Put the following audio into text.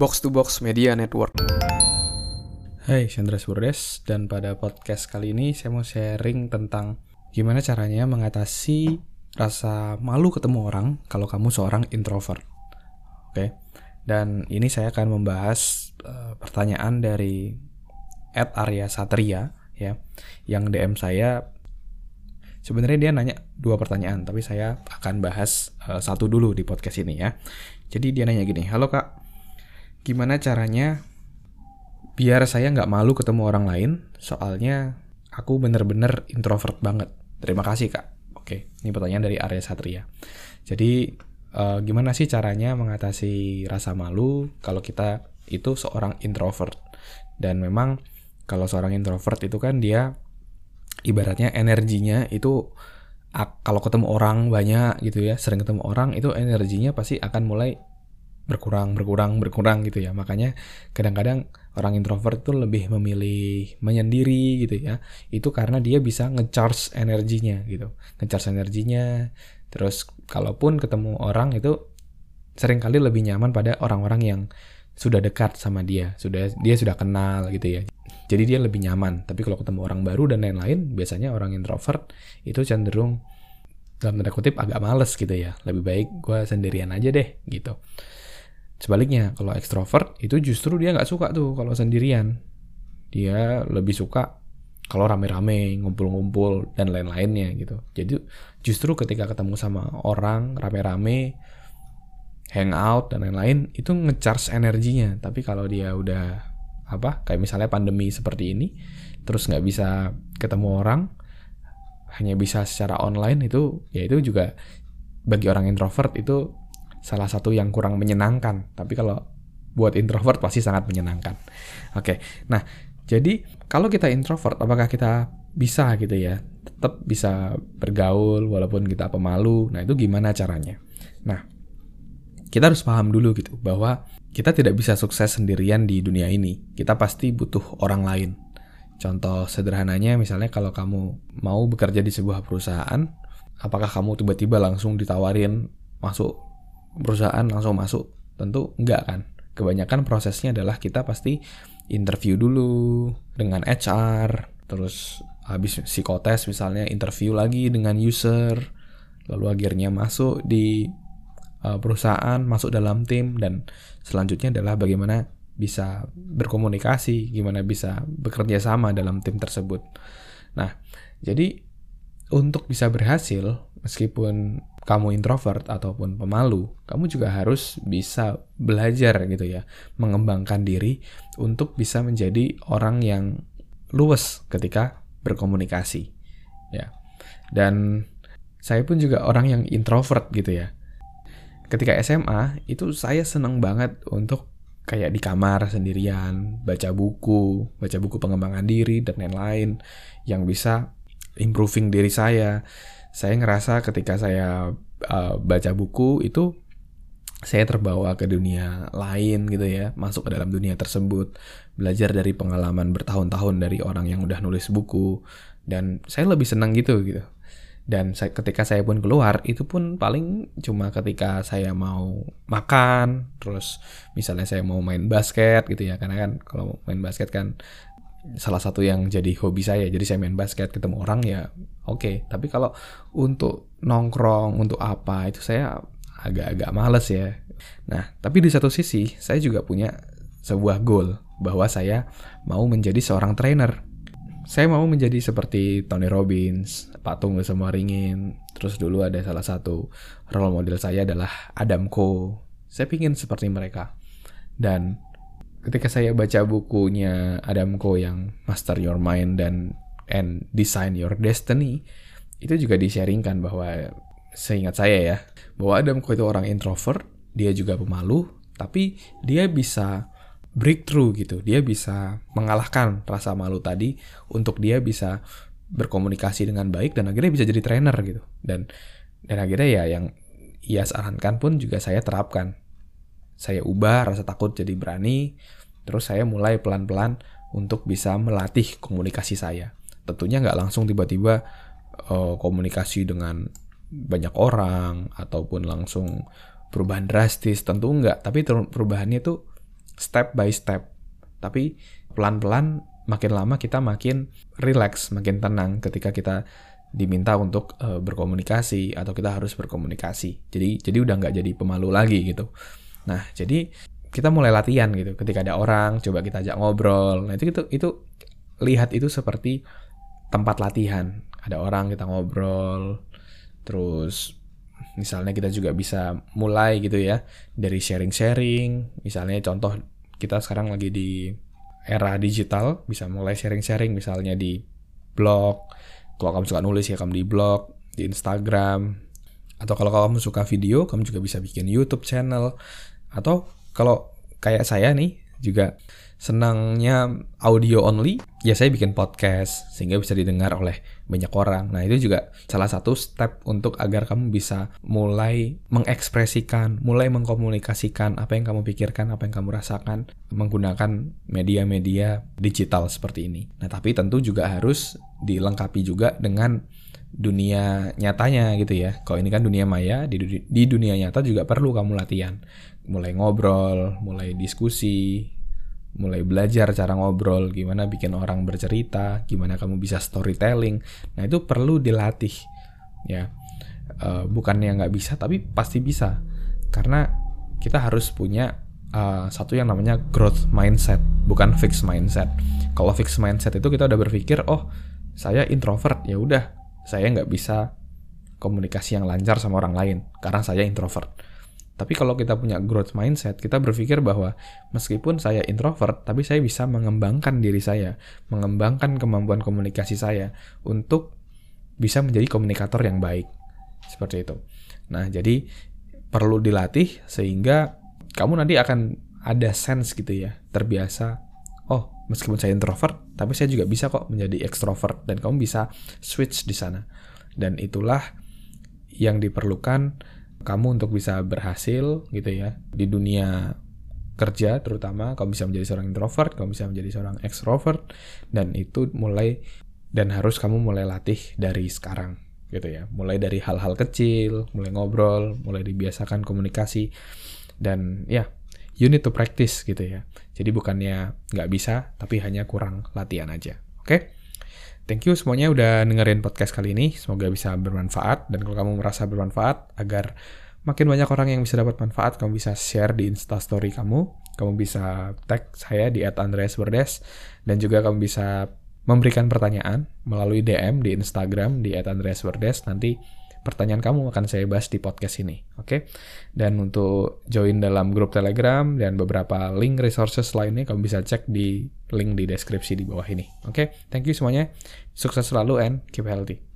Box to Box Media Network. Hai, Chandra Surdes dan pada podcast kali ini saya mau sharing tentang gimana caranya mengatasi rasa malu ketemu orang kalau kamu seorang introvert. Oke. Dan ini saya akan membahas uh, pertanyaan dari Ed Arya Satria ya, yang DM saya Sebenarnya dia nanya dua pertanyaan, tapi saya akan bahas uh, satu dulu di podcast ini ya. Jadi dia nanya gini, halo kak, gimana caranya biar saya nggak malu ketemu orang lain? Soalnya aku bener-bener introvert banget. Terima kasih kak. Oke, ini pertanyaan dari Arya Satria. Jadi uh, gimana sih caranya mengatasi rasa malu kalau kita itu seorang introvert? Dan memang kalau seorang introvert itu kan dia ibaratnya energinya itu kalau ketemu orang banyak gitu ya, sering ketemu orang itu energinya pasti akan mulai berkurang, berkurang, berkurang gitu ya. Makanya kadang-kadang orang introvert itu lebih memilih menyendiri gitu ya. Itu karena dia bisa ngecharge energinya gitu. Ngecharge energinya. Terus kalaupun ketemu orang itu sering kali lebih nyaman pada orang-orang yang sudah dekat sama dia, sudah dia sudah kenal gitu ya. Jadi dia lebih nyaman. Tapi kalau ketemu orang baru dan lain-lain, biasanya orang introvert itu cenderung dalam tanda kutip agak males gitu ya. Lebih baik gue sendirian aja deh gitu. Sebaliknya, kalau ekstrovert itu justru dia nggak suka tuh kalau sendirian. Dia lebih suka kalau rame-rame, ngumpul-ngumpul, dan lain-lainnya gitu. Jadi justru ketika ketemu sama orang rame-rame, hangout, dan lain-lain, itu ngecharge energinya. Tapi kalau dia udah apa kayak misalnya pandemi seperti ini terus nggak bisa ketemu orang hanya bisa secara online itu ya itu juga bagi orang introvert itu salah satu yang kurang menyenangkan. Tapi kalau buat introvert pasti sangat menyenangkan. Oke nah jadi kalau kita introvert apakah kita bisa gitu ya? Tetap bisa bergaul walaupun kita pemalu. Nah itu gimana caranya? Nah kita harus paham dulu gitu bahwa kita tidak bisa sukses sendirian di dunia ini. Kita pasti butuh orang lain. Contoh sederhananya misalnya kalau kamu mau bekerja di sebuah perusahaan, apakah kamu tiba-tiba langsung ditawarin masuk perusahaan langsung masuk? Tentu enggak kan. Kebanyakan prosesnya adalah kita pasti interview dulu dengan HR, terus habis psikotes misalnya interview lagi dengan user, lalu akhirnya masuk di uh, perusahaan, masuk dalam tim dan selanjutnya adalah bagaimana bisa berkomunikasi, gimana bisa bekerja sama dalam tim tersebut. Nah, jadi untuk bisa berhasil meskipun kamu introvert ataupun pemalu, kamu juga harus bisa belajar gitu ya, mengembangkan diri untuk bisa menjadi orang yang luwes ketika berkomunikasi. Ya. Dan saya pun juga orang yang introvert gitu ya ketika SMA itu saya seneng banget untuk kayak di kamar sendirian, baca buku, baca buku pengembangan diri dan lain-lain yang bisa improving diri saya. Saya ngerasa ketika saya uh, baca buku itu saya terbawa ke dunia lain gitu ya, masuk ke dalam dunia tersebut, belajar dari pengalaman bertahun-tahun dari orang yang udah nulis buku dan saya lebih senang gitu gitu. Dan saya, ketika saya pun keluar itu pun paling cuma ketika saya mau makan terus misalnya saya mau main basket gitu ya karena kan kalau main basket kan salah satu yang jadi hobi saya jadi saya main basket ketemu orang ya oke okay. tapi kalau untuk nongkrong untuk apa itu saya agak-agak males ya nah tapi di satu sisi saya juga punya sebuah goal bahwa saya mau menjadi seorang trainer saya mau menjadi seperti Tony Robbins, patung semua ringin. Terus dulu ada salah satu role model saya adalah Adam Ko. Saya pingin seperti mereka. Dan ketika saya baca bukunya Adam Ko yang Master Your Mind dan and Design Your Destiny, itu juga di-sharingkan bahwa seingat saya ya, bahwa Adam Ko itu orang introvert, dia juga pemalu, tapi dia bisa breakthrough gitu. Dia bisa mengalahkan rasa malu tadi untuk dia bisa berkomunikasi dengan baik dan akhirnya bisa jadi trainer gitu. Dan dan akhirnya ya yang ia sarankan pun juga saya terapkan. Saya ubah rasa takut jadi berani, terus saya mulai pelan-pelan untuk bisa melatih komunikasi saya. Tentunya nggak langsung tiba-tiba uh, komunikasi dengan banyak orang ataupun langsung perubahan drastis tentu enggak tapi perubahannya tuh step by step. Tapi pelan-pelan makin lama kita makin relax, makin tenang ketika kita diminta untuk uh, berkomunikasi atau kita harus berkomunikasi. Jadi jadi udah nggak jadi pemalu lagi gitu. Nah jadi kita mulai latihan gitu. Ketika ada orang, coba kita ajak ngobrol. Nah itu itu itu lihat itu seperti tempat latihan. Ada orang kita ngobrol, terus misalnya kita juga bisa mulai gitu ya dari sharing-sharing. Misalnya contoh kita sekarang lagi di era digital bisa mulai sharing-sharing misalnya di blog kalau kamu suka nulis ya kamu di blog di Instagram atau kalau kamu suka video kamu juga bisa bikin YouTube channel atau kalau kayak saya nih juga senangnya audio only, ya saya bikin podcast sehingga bisa didengar oleh banyak orang. Nah, itu juga salah satu step untuk agar kamu bisa mulai mengekspresikan, mulai mengkomunikasikan apa yang kamu pikirkan, apa yang kamu rasakan menggunakan media-media digital seperti ini. Nah, tapi tentu juga harus dilengkapi juga dengan dunia nyatanya gitu ya. Kalau ini kan dunia maya, di, di dunia nyata juga perlu kamu latihan. Mulai ngobrol, mulai diskusi, mulai belajar cara ngobrol, gimana bikin orang bercerita, gimana kamu bisa storytelling. Nah itu perlu dilatih, ya. Uh, bukannya nggak bisa, tapi pasti bisa, karena kita harus punya uh, satu yang namanya growth mindset, bukan fixed mindset. Kalau fixed mindset itu kita udah berpikir, oh saya introvert, ya udah, saya nggak bisa komunikasi yang lancar sama orang lain karena saya introvert tapi kalau kita punya growth mindset, kita berpikir bahwa meskipun saya introvert, tapi saya bisa mengembangkan diri saya, mengembangkan kemampuan komunikasi saya untuk bisa menjadi komunikator yang baik. Seperti itu. Nah, jadi perlu dilatih sehingga kamu nanti akan ada sense gitu ya, terbiasa. Oh, meskipun saya introvert, tapi saya juga bisa kok menjadi extrovert dan kamu bisa switch di sana. Dan itulah yang diperlukan kamu untuk bisa berhasil gitu ya di dunia kerja terutama kamu bisa menjadi seorang introvert, kamu bisa menjadi seorang extrovert dan itu mulai dan harus kamu mulai latih dari sekarang gitu ya. Mulai dari hal-hal kecil, mulai ngobrol, mulai dibiasakan komunikasi dan ya you need to practice gitu ya. Jadi bukannya nggak bisa tapi hanya kurang latihan aja. Oke? Okay? Thank you semuanya udah dengerin podcast kali ini. Semoga bisa bermanfaat. Dan kalau kamu merasa bermanfaat, agar makin banyak orang yang bisa dapat manfaat, kamu bisa share di instastory kamu. Kamu bisa tag saya di @andreasberdes dan juga kamu bisa memberikan pertanyaan melalui DM di Instagram di @andreasberdes. Nanti pertanyaan kamu akan saya bahas di podcast ini, oke? Okay? Dan untuk join dalam grup Telegram dan beberapa link resources lainnya kamu bisa cek di link di deskripsi di bawah ini, oke? Okay? Thank you semuanya, sukses selalu and keep healthy.